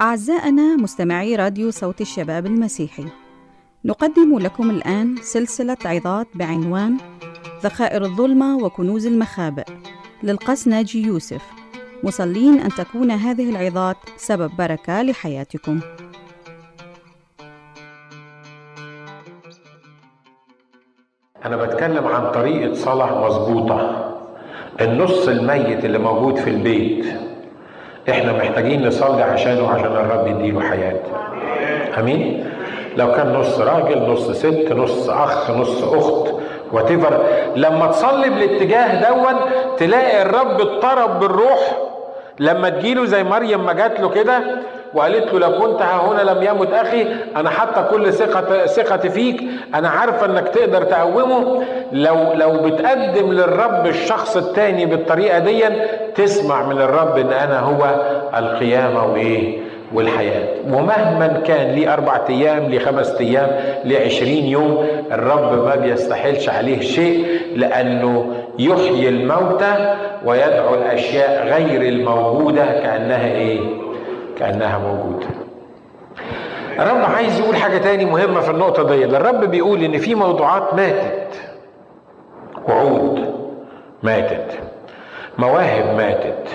أعزائنا مستمعي راديو صوت الشباب المسيحي نقدم لكم الآن سلسلة عظات بعنوان ذخائر الظلمة وكنوز المخابئ للقس ناجي يوسف. مصلين أن تكون هذه العظات سبب بركة لحياتكم. أنا بتكلم عن طريقة صلاة مظبوطة. النص الميت اللي موجود في البيت إحنا محتاجين نصلي عشانه عشان الرب يديله حياة. آمين؟ لو كان نص راجل نص ست نص أخ نص أخت وتفر لما تصلي بالاتجاه دون تلاقي الرب اضطرب بالروح. لما تجيله زي مريم ما جات له كده وقالت له لو كنت ها هنا لم يمت أخي أنا حاطة كل ثقة ثقتي فيك. أنا عارفة إنك تقدر تقومه. لو لو بتقدم للرب الشخص التاني بالطريقة دي تسمع من الرب إن أنا هو القيامة وإيه؟ والحياة. ومهما كان ليه أربعة أيام ليه خمس أيام ليه عشرين يوم الرب ما بيستحيلش عليه شيء لأنه يحيي الموتى ويدعو الأشياء غير الموجودة كأنها إيه؟ كأنها موجودة. الرب عايز يقول حاجة تاني مهمة في النقطة دي الرب بيقول إن في موضوعات ماتت. وعود ماتت. مواهب ماتت.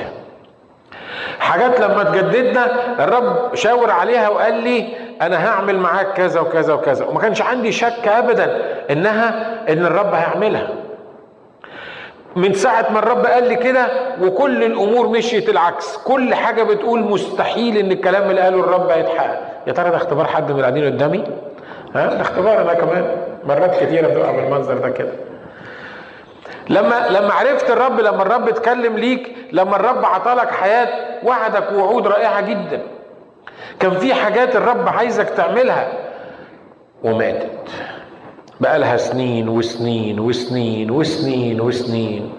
حاجات لما تجددنا الرب شاور عليها وقال لي أنا هعمل معاك كذا وكذا وكذا. وما كانش عندي شك ابدا إنها إن الرب هيعملها. من ساعة ما الرب قال لي كده وكل الأمور مشيت العكس. كل حاجة بتقول مستحيل إن الكلام اللي قاله الرب هيتحقق. يا ترى ده اختبار حد من القاعدين قدامي؟ ها؟ ده اختبار أنا كمان. مرات كتيرة بتبقى بالمنظر ده كده. لما لما عرفت الرب لما الرب اتكلم ليك لما الرب عطالك حياة وعدك ووعود رائعة جدا. كان في حاجات الرب عايزك تعملها وماتت. بقالها سنين وسنين وسنين وسنين وسنين.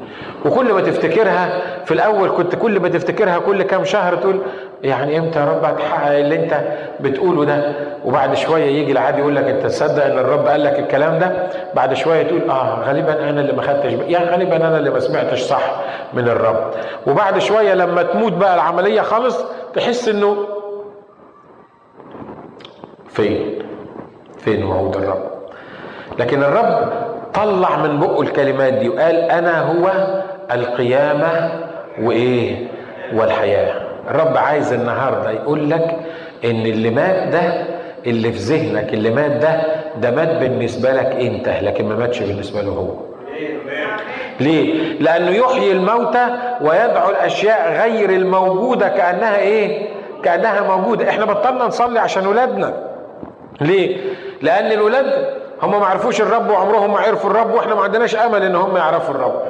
وكل ما تفتكرها في الأول كنت كل ما تفتكرها كل كام شهر تقول يعني إمتى يا رب هتحقق اللي أنت بتقوله ده؟ وبعد شوية يجي العادي يقول لك أنت تصدق إن الرب قال لك الكلام ده؟ بعد شوية تقول آه غالبا أنا اللي ما خدتش يعني غالبا أنا اللي ما سمعتش صح من الرب. وبعد شوية لما تموت بقى العملية خالص تحس إنه فين؟ فين وعود الرب؟ لكن الرب طلع من بقه الكلمات دي وقال أنا هو القيامة وإيه والحياة. الرب عايز النهارده يقول لك إن اللي مات ده اللي في ذهنك اللي مات ده ده مات بالنسبة لك أنت لكن ما ماتش بالنسبة له هو. ليه؟ لأنه يحيي الموتى ويدعو الأشياء غير الموجودة كأنها إيه؟ كأنها موجودة. إحنا بطلنا نصلي عشان ولادنا. ليه؟ لأن الولاد هم ما عرفوش الرب وعمرهم ما عرفوا الرب وإحنا ما عندناش امل ان هم يعرفوا الرب.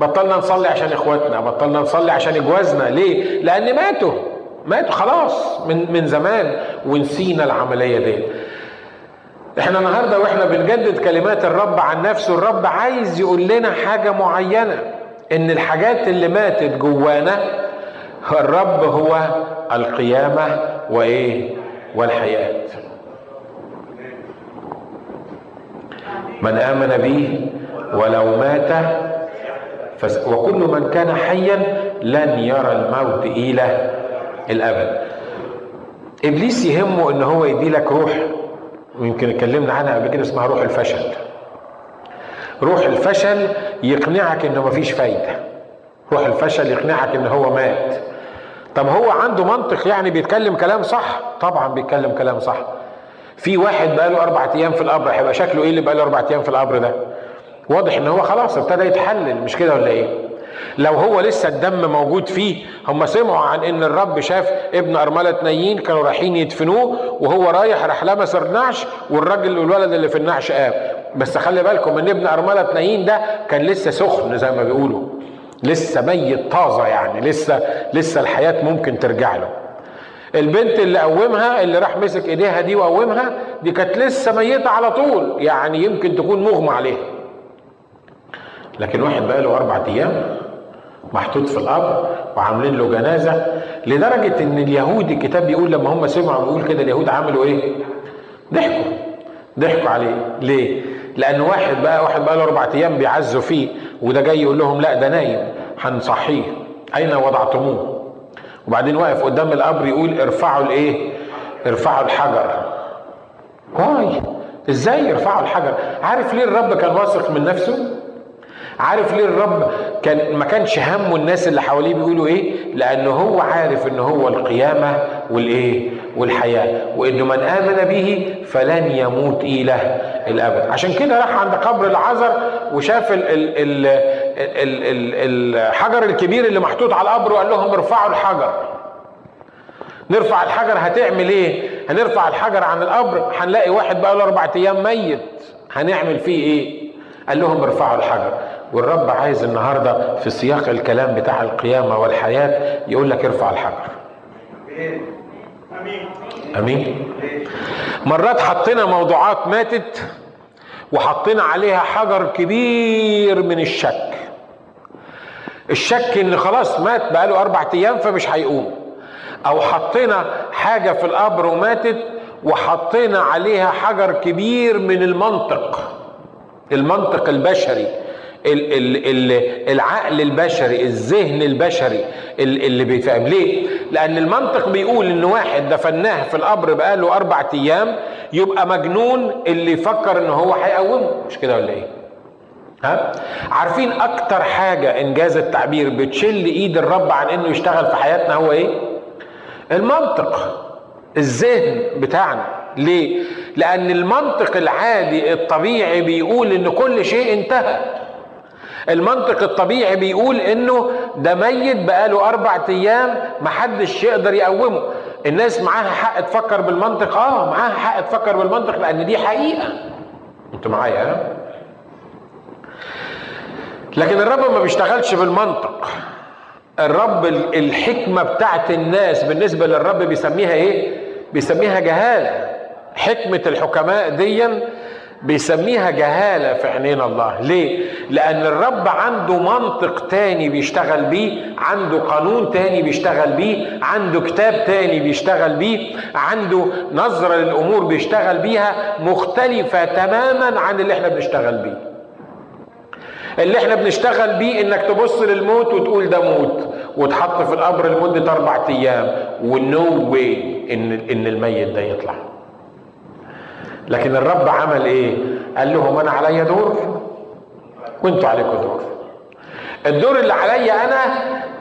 بطلنا نصلي عشان اخواتنا بطلنا نصلي عشان اجوازنا. ليه؟ لأن ماتوا ماتوا خلاص من من زمان ونسينا العملية دي إحنا النهارده وإحنا بنجدد كلمات الرب عن نفسه الرب عايز يقول لنا حاجة معينة إن الحاجات اللي ماتت جوانا الرب هو القيامة وإيه؟ والحياة. من آمن به ولو مات وكل من كان حيا لن يرى الموت إلى الأبد. إبليس يهمه إن هو يدي لك روح ويمكن اتكلمنا عنها قبل كده اسمها روح الفشل. روح الفشل يقنعك إنه مفيش فايدة. روح الفشل يقنعك إن هو مات. طب هو عنده منطق يعني بيتكلم كلام صح؟ طبعا بيتكلم كلام صح. في واحد بقاله أربع أيام في القبر هيبقى شكله إيه اللي بقاله أربع أيام في القبر ده؟ واضح إن هو خلاص ابتدى يتحلل مش كده ولا إيه؟ لو هو لسه الدم موجود فيه هم سمعوا عن إن الرب شاف ابن أرملة نايين كانوا رايحين يدفنوه وهو رايح راح لمس النعش والراجل والولد اللي في النعش قام. بس خلي بالكم إن ابن أرملة نايين ده كان لسه سخن زي ما بيقولوا لسه ميت طازة يعني لسه لسه الحياة ممكن ترجع له. البنت اللي قومها اللي راح مسك ايديها دي وقومها دي كانت لسه ميتة على طول يعني يمكن تكون مغمى عليها لكن واحد بقى له أربع أيام محطوط في القبر وعاملين له جنازة لدرجة إن اليهود الكتاب بيقول لما هم سمعوا بيقول كده اليهود عملوا إيه؟ ضحكوا ضحكوا عليه ليه؟ لأن واحد بقى واحد بقى له أربع أيام بيعزوا فيه وده جاي يقول لهم لا ده نايم هنصحيه أين وضعتموه؟ وبعدين واقف قدام القبر يقول ارفعوا الايه؟ ارفعوا الحجر. واي؟ إزاي يرفعوا الحجر؟ عارف ليه الرب كان واثق من نفسه؟ عارف ليه الرب كان ما كانش همه الناس اللي حواليه بيقولوا إيه؟ لأنه هو عارف إن هو القيامة والإيه؟ والحياة وانه من آمن به فلن يموت إلى الأبد. عشان كده راح عند قبر العذر وشاف ال ال ال ال ال الحجر الكبير اللي محطوط على القبر وقال لهم ارفعوا الحجر. نرفع الحجر هتعمل إيه؟ هنرفع الحجر عن القبر هنلاقي واحد بقى له أربع أيام ميت. هنعمل فيه إيه؟ قال لهم ارفعوا الحجر. والرب عايز النهارده في سياق الكلام بتاع القيامة والحياة يقول لك ارفع الحجر. أمين. مرات حطينا موضوعات ماتت وحطينا عليها حجر كبير من الشك. الشك إن خلاص مات بقاله أربع أيام فمش هيقوم. أو حطينا حاجة في القبر وماتت وحطينا عليها حجر كبير من المنطق المنطق البشري. ال ال ال العقل البشري الذهن البشري اللي بيفهم ليه؟ لأن المنطق بيقول إن واحد دفناه في القبر بقاله أربع أيام يبقى مجنون اللي يفكر إن هو هيقومه. مش كده ولا إيه؟ ها؟ عارفين أكتر حاجة إنجاز التعبير بتشل إيد الرب عن إنه يشتغل في حياتنا هو إيه؟ المنطق الذهن بتاعنا. ليه؟ لأن المنطق العادي الطبيعي بيقول إن كل شيء انتهى. المنطق الطبيعي بيقول إنه ده ميت بقاله أربع أيام محدش يقدر يقومه. الناس معاها حق تفكر بالمنطق آه معاها حق تفكر بالمنطق لأن دي حقيقة. أنتوا معايا لكن الرب ما بيشتغلش بالمنطق. الرب الحكمة بتاعت الناس بالنسبة للرب بيسميها إيه؟ بيسميها جهالة. حكمة الحكماء ديا بيسميها جهالة في عينين الله. ليه؟ لأن الرب عنده منطق تاني بيشتغل بيه عنده قانون تاني بيشتغل بيه عنده كتاب تاني بيشتغل بيه عنده نظرة للأمور بيشتغل بيها مختلفة تماما عن اللي إحنا بنشتغل بيه. اللي إحنا بنشتغل بيه إنك تبص للموت وتقول ده موت وتحط في القبر لمدة أربع أيام ونو واي إن إن الميت ده يطلع. لكن الرب عمل إيه؟ قال لهم أنا عليا دور؟ وانتوا عليكم دور. الدور اللي عليا أنا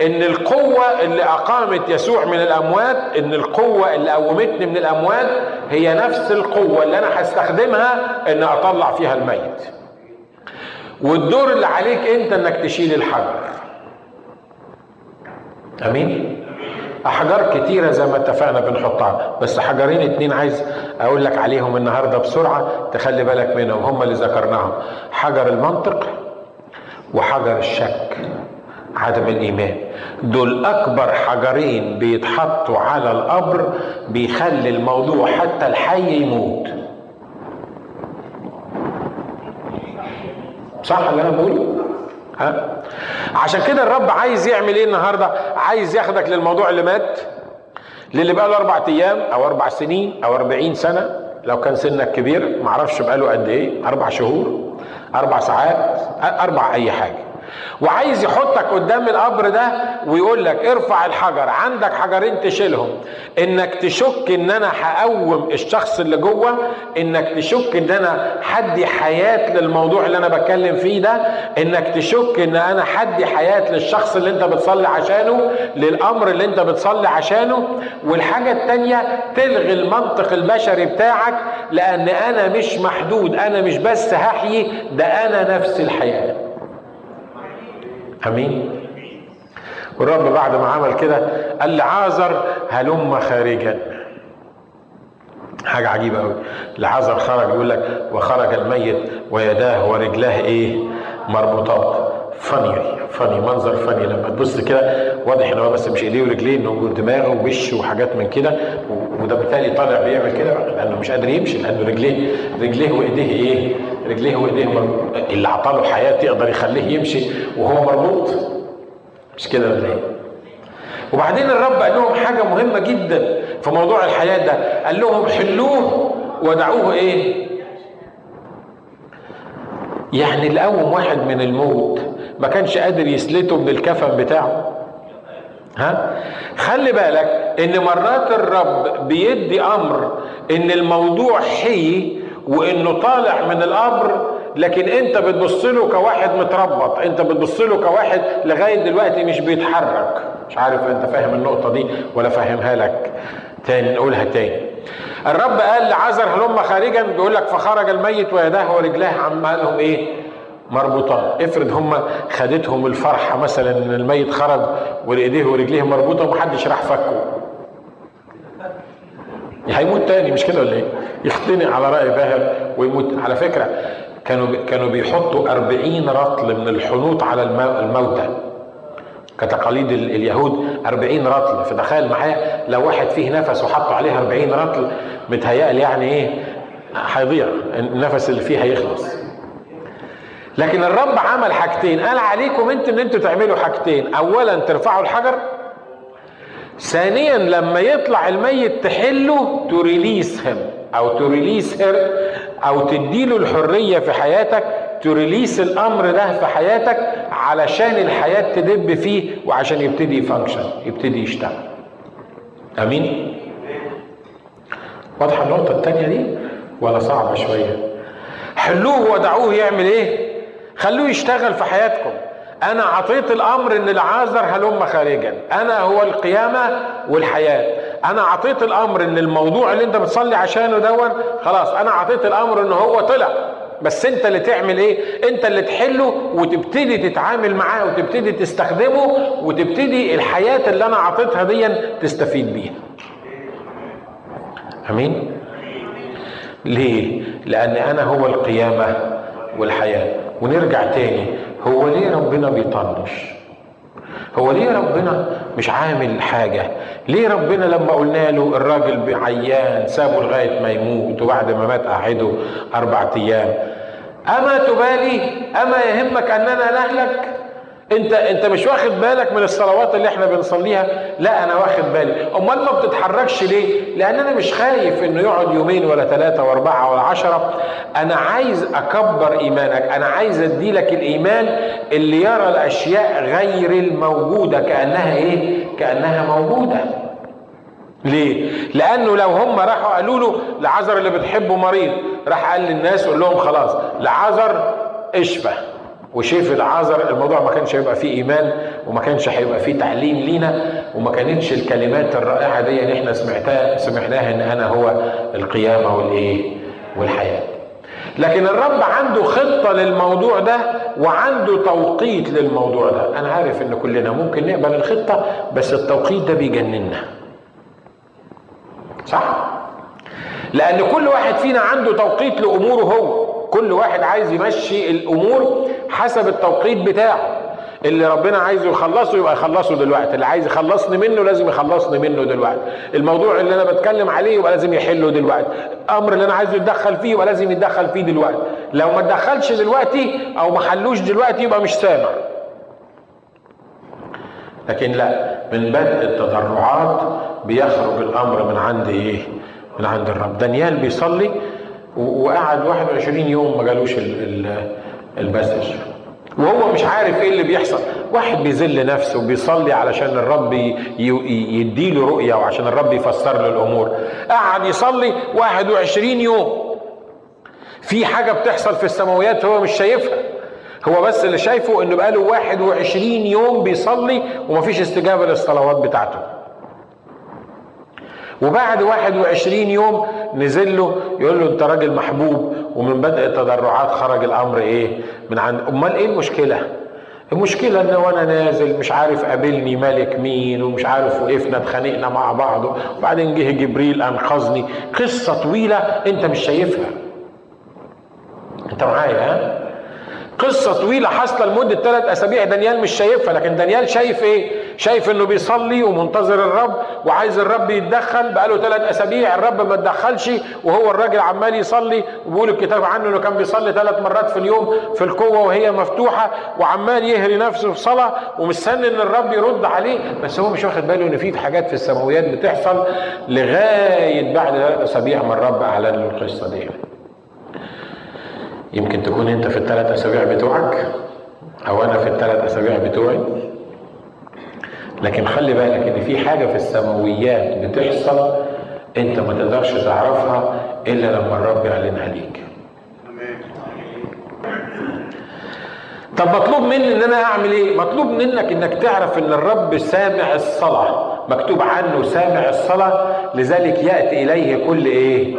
إن القوة اللي أقامت يسوع من الأموات إن القوة اللي قومتني من الأموات هي نفس القوة اللي أنا هستخدمها ان أطلع فيها الميت. والدور اللي عليك أنت إنك تشيل الحجر. أمين؟ أحجار كتيرة زي ما اتفقنا بنحطها. بس حجرين اتنين عايز أقول لك عليهم النهاردة بسرعة تخلي بالك منهم. هم اللي ذكرناهم. حجر المنطق وحجر الشك عدم الإيمان. دول أكبر حجرين بيتحطوا على القبر بيخلي الموضوع حتى الحي يموت. صح اللي أنا بقوله؟ ها؟ عشان كده الرب عايز يعمل إيه النهارده؟ عايز ياخدك للموضوع اللي مات للي بقى له أربع أيام أو أربع سنين أو أربعين سنة لو كان سنك كبير معرفش بقى له قد إيه أربع شهور أربع ساعات أربع أي حاجة. وعايز يحطك قدام القبر ده ويقول لك ارفع الحجر عندك حجرين تشيلهم. إنك تشك إن أنا هقوم الشخص اللي جوه إنك تشك إن أنا حدي حياة للموضوع اللي أنا بتكلم فيه ده إنك تشك إن أنا حدي حياة للشخص اللي أنت بتصلي عشانه للأمر اللي أنت بتصلي عشانه. والحاجة التانية تلغي المنطق البشري بتاعك لأن أنا مش محدود أنا مش بس هحيي ده أنا نفس الحياة. امين. والرب بعد ما عمل كده قال لعازر هلم خارجا. حاجة عجيبة قوي لعازر خرج يقول لك وخرج الميت ويداه ورجلاه إيه؟ مربوطات. فني فني منظر فني لما تبص كده واضح إن هو بس مش إيديه ورجليه إنه دماغه ووش وحاجات من كده. وده بالتالي طالع بيعمل كده. لأنه مش قادر يمشي لأنه رجليه رجليه وإيديه إيه؟ رجليه وايديه اللي عطاله حياة يقدر يخليه يمشي وهو مربوط مش كده ولا إيه؟ وبعدين الرب قال لهم حاجة مهمة جدا في موضوع الحياة ده قال لهم حلوة ودعوه إيه؟ يعني قوم واحد من الموت ما كانش قادر يسلته من الكفن بتاعه ها خلي بالك إن مرات الرب بيدي أمر إن الموضوع حي وإنه طالع من الامر لكن أنت بتبص له كواحد متربط أنت بتبص له كواحد لغاية دلوقتي مش بيتحرك. مش عارف أنت فاهم النقطة دي ولا فاهمها لك. تاني نقولها تاني. الرب قال لعذر هلم خارجا؟ بيقول لك فخرج الميت ويداه ورجلاه عمالهم إيه؟ مربوطات افرض هم خدتهم الفرحة مثلا إن الميت خرج وايديه ورجليه مربوطة ومحدش راح فكه. هيموت تاني مش كده ولا إيه؟ يختنق على رأي باهر ويموت. على فكرة كانوا كانوا بيحطوا أربعين رطل من الحنوط على الموتى. كتقاليد اليهود أربعين رطل. فتخيل معايا لو واحد فيه نفس وحطوا عليه أربعين رطل متهيألي يعني إيه؟ هيضيع. النفس اللي فيه هيخلص. لكن الرب عمل حاجتين. قال عليكم انت إن أنتوا تعملوا حاجتين. اولا ترفعوا الحجر ثانيا لما يطلع الميت تحله ت release him أو ت release her أو تديله الحرية في حياتك ت release الأمر ده في حياتك علشان الحياة تدب فيه وعشان يبتدي ي function يبتدي يشتغل. أمين؟ واضحة النقطة الثانية دي ولا صعبة شوية؟ حلوة ودعوه يعمل إيه؟ خلوه يشتغل في حياتكم. أنا اعطيت الأمر إن العازر هلم خارجا. أنا هو القيامة والحياة. أنا اعطيت الأمر إن الموضوع اللي أنت بتصلي عشانه دون خلاص أنا اعطيت الأمر إن هو طلع. بس أنت اللي تعمل إيه؟ أنت اللي تحله وتبتدي تتعامل معاه وتبتدي تستخدمه وتبتدي الحياة اللي أنا اعطيتها دي تستفيد بيها. آمين؟ ليه؟ لأن أنا هو القيامة والحياة. ونرجع تاني. هو ليه ربنا بيطنش؟ هو ليه ربنا مش عامل حاجة؟ ليه ربنا لما قلنا له الراجل عيان سابه لغاية ما يموت وبعد ما مات قعده أربع أيام؟ أما تبالي؟ أما يهمك أننا نهلك؟ انت انت مش واخد بالك من الصلوات اللي إحنا بنصليها؟ لا أنا واخد بالي. امال ما بتتحركش ليه؟ لأن أنا مش خايف انه يقعد يومين ولا ثلاثة واربعة ولا عشرة. أنا عايز اكبر ايمانك. أنا عايز اديلك الايمان اللي يرى الاشياء غير الموجودة كأنها إيه؟ كأنها موجودة. ليه؟ لأنه لو هم راحوا قالوا له لعذر اللي بتحبه مريض. راح قال للناس قول لهم خلاص لعذر اشفى وشاف العذر الموضوع ما كانش هيبقى فيه إيمان وما كانش هيبقى فيه تعليم لينا وما كانتش الكلمات الرائعة دي اللي إحنا سمعتها سمعناها إن أنا هو القيامة والإيه؟ والحياة. لكن الرب عنده خطة للموضوع ده وعنده توقيت للموضوع ده. أنا عارف إن كلنا ممكن نقبل الخطة بس التوقيت ده بيجننا صح؟ لأن كل واحد فينا عنده توقيت لأموره هو. كل واحد عايز يمشي الأمور حسب التوقيت بتاعه. اللي ربنا عايزه يخلصه يبقى يخلصه دلوقتي. اللي عايز يخلصني منه لازم يخلصني منه دلوقتي. الموضوع اللي أنا بتكلم عليه يبقى لازم يحله دلوقتي. الامر اللي أنا عايزه يتدخل فيه يبقى لازم يتدخل فيه دلوقتي. لو ما اتدخلش دلوقتي أو ما حلوش دلوقتي يبقى مش سامع. لكن لا من بدء التضرعات بيخرج الأمر من عند إيه؟ من عند الرب. دانيال بيصلي وقعد 21 يوم ما جالوش البسج. وهو مش عارف إيه اللي بيحصل. واحد بيذل نفسه وبيصلي علشان الرب يديله رؤية وعشان الرب يفسر له الأمور. قعد يصلي 21 يوم. في حاجة بتحصل في السماويات هو مش شايفها. هو بس اللي شايفه إنه بقاله 21 يوم بيصلي ومفيش استجابة للصلوات بتاعته. وبعد 21 يوم نزل له يقول له انت راجل محبوب ومن بدء التضرعات خرج الأمر إيه؟ من عند أمال إيه المشكلة؟ المشكلة إن وأنا نازل مش عارف قابلني ملك مين ومش عارف وقفنا اتخانقنا مع بعض وبعدين جه جبريل أنقذني. قصة طويلة أنت مش شايفها. أنت معايا ها؟ قصة طويلة حاصلة لمدة ثلاث أسابيع دانيال مش شايفها لكن دانيال شايف إيه؟ شايف إنه بيصلي ومنتظر الرب وعايز الرب يتدخل بقاله ثلاث أسابيع الرب ما اتدخلش وهو الراجل عمال يصلي وبيقول الكتاب عنه إنه كان بيصلي ثلاث مرات في اليوم في القوة وهي مفتوحة وعمال يهري نفسه في صلاة ومستني إن الرب يرد عليه بس هو مش واخد باله إن في حاجات في السماويات بتحصل لغاية بعد ثلاث أسابيع ما الرب أعلن له القصة دي. يمكن تكون أنت في الثلاث أسابيع بتوعك أو أنا في الثلاث أسابيع بتوعي. لكن خلي بالك إن في حاجة في السماويات بتحصل أنت ما تقدرش تعرفها إلا لما الرب يعلنها ليك. طب مطلوب مني إن أنا أعمل إيه؟ مطلوب منك إنك تعرف إن الرب سامع الصلاة مكتوب عنه سامع الصلاة لذلك يأتي إليه كل إيه؟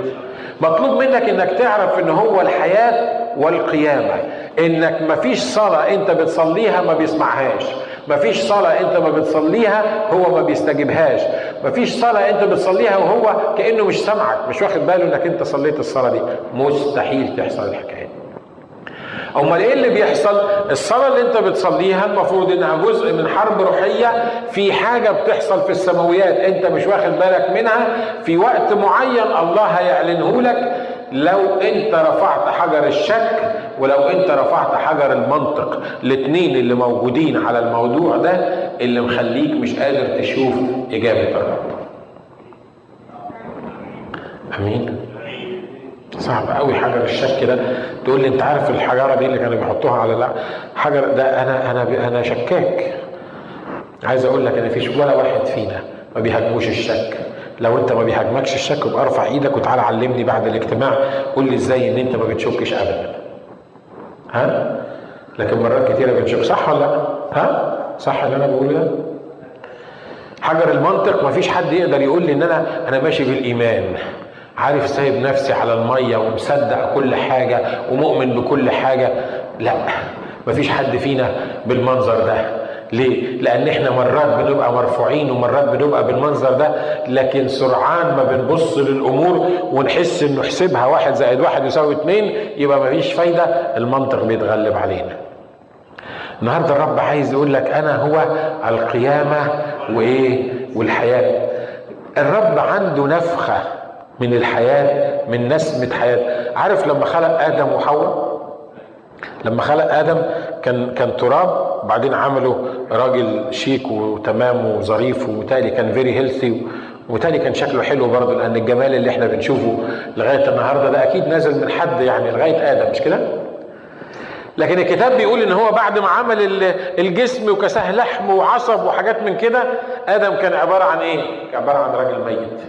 مطلوب منك إنك تعرف إن هو الحياة والقيامة. إنك مفيش صلاة أنت بتصليها ما بيسمعهاش. مفيش صلاة أنت ما بتصليها هو ما بيستجيبهاش. مفيش صلاة أنت بتصليها وهو كأنه مش سامعك مش واخد باله أنك أنت صليت الصلاة دي. مستحيل تحصل الحكاية امال إيه اللي بيحصل؟ الصلاة اللي انت بتصليها المفروض انها جزء من حرب روحية في حاجة بتحصل في السماويات انت مش واخد بالك منها في وقت معين الله هيعلنه لك. لو انت رفعت حجر الشك ولو انت رفعت حجر المنطق الاثنين اللي موجودين على الموضوع ده اللي مخليك مش قادر تشوف إجابة الرب. أمين؟ صعب قوي حجر الشك ده. تقول لي انت عارف الحجارة دي اللي كانوا بيحطوها على لا؟ حجر ده أنا أنا أنا شكاك. عايز أقول لك إن فيش ولا واحد فينا ما بيهاجموش الشك. لو أنت ما بيهاجمكش الشك يبقى ارفع إيدك وتعالى علمني بعد الاجتماع. قول لي إزاي إن أنت ما بتشكش ابدا. ها؟ لكن مرات كتيرة بتشك. صح ولا لأ؟ ها؟ صح اللي أنا بقوله ده؟ حجر المنطق ما فيش حد يقدر يقول لي إن أنا أنا ماشي بالإيمان. عارف سايب نفسي على المية ومصدق كل حاجة ومؤمن بكل حاجة لا مفيش حد فينا بالمنظر ده ليه؟ لأن إحنا مرات بنبقى مرفوعين ومرات بنبقى بالمنظر ده لكن سرعان ما بنبص للأمور ونحس إنه حسبها واحد زائد واحد يساوي اتنين يبقى مفيش فايدة المنطق بيتغلب علينا. النهارده الرب عايز يقول لك أنا هو القيامة وإيه؟ والحياة. الرب عنده نفخة من الحياة من نسمة حياة عارف لما خلق آدم وحواء لما خلق آدم كان كان تراب وبعدين عملوا راجل شيك وتمام وظريف وتالي كان very healthy وتالي كان شكله حلو برضه لأن الجمال اللي إحنا بنشوفه لغاية النهاردة ده أكيد نازل من حد يعني لغاية آدم مش كده؟ لكن الكتاب بيقول إن هو بعد ما عمل الجسم وكساه لحم وعصب وحاجات من كده آدم كان عبارة عن إيه؟ كان عبارة عن راجل ميت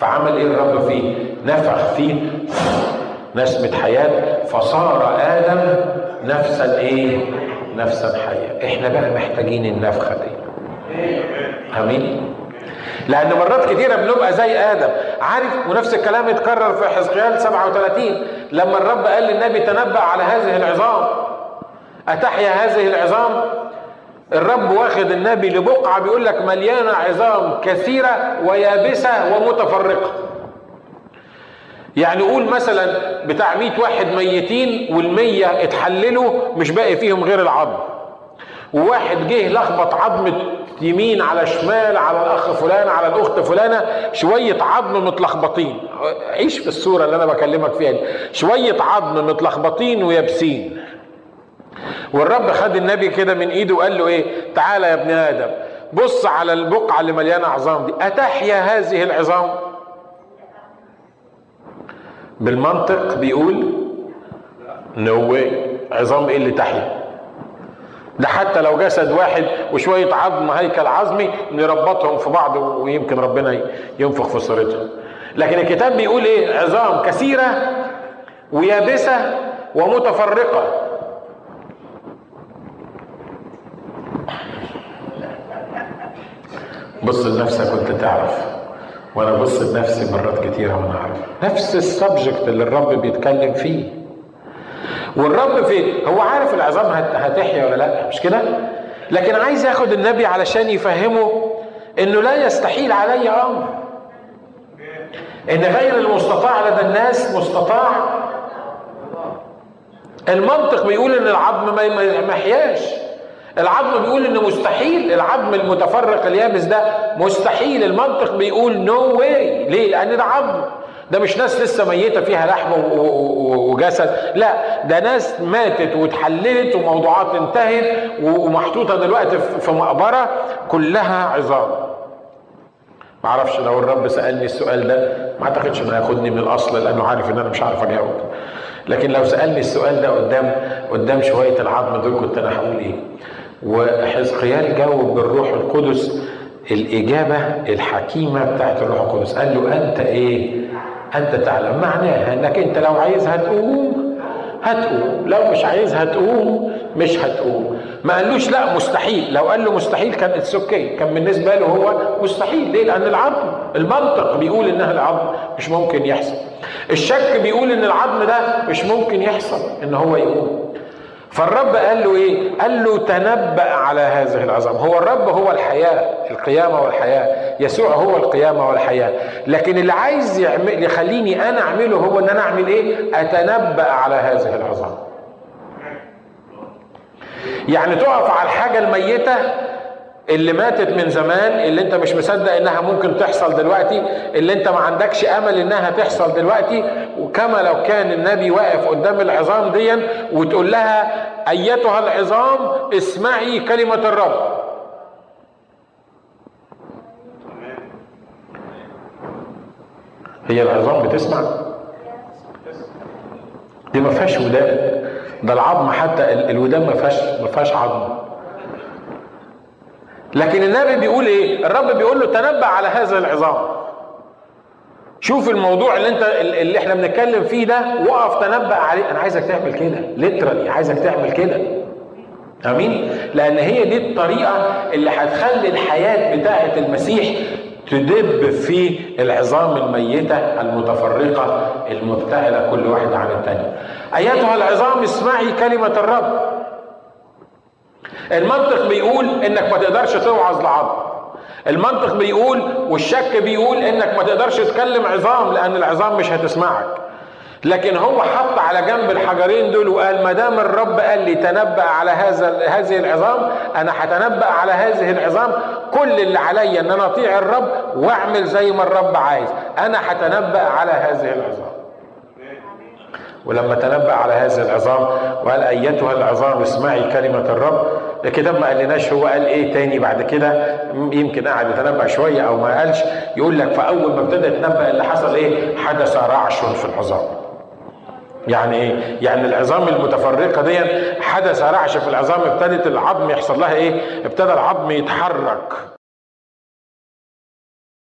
فعمل إيه الرب فيه؟ نفخ فيه نسمة حياة. فصار آدم نفسا إيه؟ نفسا حية إحنا بقى محتاجين النفخة دي. آمين. لأن مرات كتيرة بنبقى زي آدم. عارف؟ ونفس الكلام اتكرر في حزقيال 37 لما الرب قال للنبي تنبأ على هذه العظام. أتحيا هذه العظام؟ الرب واخد النبي لبقعة بيقول لك مليانة عظام كثيرة ويابسة ومتفرقة. يعني قول مثلا بتاع 100 واحد ميتين والمية اتحللوا مش باقي فيهم غير العظم. وواحد جه لخبط عظمة يمين على شمال على الأخ فلان على الأخت فلانة شوية عظم متلخبطين. عيش في الصورة اللي أنا بكلمك فيها دي. شوية عظم متلخبطين ويابسين. والرب خد النبي كده من ايده وقال له إيه؟ تعالى يا ابن آدم بص على البقعة اللي مليانة عظام دي أتحيا هذه العظام؟ بالمنطق بيقول نو no عظام إيه اللي تحيا؟ ده حتى لو جسد واحد وشوية عظم هيكل عظمي نربطهم في بعض ويمكن ربنا ينفخ في صورتهم. لكن الكتاب بيقول إيه؟ عظام كثيرة ويابسة ومتفرقة. بص لنفسك وانت تعرف وأنا بص لنفسي مرات كتيرة وأنا عارف. نفس السبجكت اللي الرب بيتكلم فيه. والرب في هو عارف العظام هتحيا ولا لا؟ مش كده؟ لكن عايز ياخد النبي علشان يفهمه إنه لا يستحيل علي أمر. إن غير المستطاع لدى الناس مستطاع. المنطق بيقول إن العظم ما يحياش. العظم بيقول إنه مستحيل العظم المتفرق اليابس ده مستحيل المنطق بيقول نو no واي ليه؟ لأن ده عظم. ده مش ناس لسه ميتة فيها لحم وجسد. لا ده ناس ماتت واتحللت وموضوعات انتهت ومحطوطة دلوقتي في مقبرة كلها عظام. ما أعرفش لو الرب سألني السؤال ده ما أعتقدش إنه هياخدني من الأصل لأنه عارف إن أنا مش عارف أجاوب. لكن لو سألني السؤال ده قدام قدام شوية العظم دول كنت أنا هقول إيه؟ وحزقيال جاوب بالروح القدس الإجابة الحكيمة بتاعت الروح القدس. قال له أنت إيه؟ أنت تعلم. معناها أنك أنت لو عايزها تقوم هتقوم. لو مش عايزها تقوم مش هتقوم. ما قالوش لا مستحيل. لو قال له مستحيل كان it's okay كان بالنسبة له هو مستحيل. ليه؟ لأن العظم المنطق بيقول إنها العظم مش ممكن يحصل. الشك بيقول إن العظم ده مش ممكن يحصل إن هو يقوم. فالرب قال له إيه؟ قال له تنبأ على هذه العظام. هو الرب هو الحياة القيامة والحياة. يسوع هو القيامة والحياة. لكن اللي عايز يعمل يخليني أنا أعمله هو إن أنا أعمل إيه؟ أتنبأ على هذه العظام. يعني تقف على الحاجة الميتة اللي ماتت من زمان اللي انت مش مصدق انها ممكن تحصل دلوقتي اللي انت ما عندكش امل انها تحصل دلوقتي وكما لو كان النبي واقف قدام العظام دي وتقول لها أيتها العظام اسمعي كلمة الرب. هي العظام بتسمع؟ دي ما فيهاش ودان. ده العظم حتى الودان ما فيهاش ما فيهاش عظم. لكن النبي بيقول إيه؟ الرب بيقول له تنبأ على هذا العظام. شوف الموضوع اللي أنت اللي إحنا بنتكلم فيه ده وقف تنبأ عليه. أنا عايزك تعمل كده ليترالي عايزك تعمل كده. آمين؟ لأن هي دي الطريقة اللي هتخلي الحياة بتاعه المسيح تدب في العظام الميتة المتفرقة المبتعدة كل واحدة عن الثانية أيتها العظام اسمعي كلمة الرب. المنطق بيقول إنك ما تقدرش توعظ لعظم. المنطق بيقول والشك بيقول إنك ما تقدرش تكلم عظام لأن العظام مش هتسمعك. لكن هو حط على جنب الحجرين دول وقال ما دام الرب قال لي تنبأ على هذا هذه العظام أنا هتنبأ على هذه العظام. كل اللي عليا إن أنا أطيع الرب وأعمل زي ما الرب عايز. أنا هتنبأ على هذه العظام. ولما تنبأ على هذه العظام وقال أيتها العظام اسمعي كلمة الرب الكتاب ما قالناش هو قال إيه تاني بعد كده؟ يمكن قعد يتنبأ شوية أو ما قالش يقول لك فأول ما ابتدى يتنبأ اللي حصل إيه؟ حدث رعش في العظام. يعني إيه؟ يعني العظام المتفرقة دي حدث رعش في العظام ابتدت العظم يحصل لها إيه؟ ابتدى العظم يتحرك.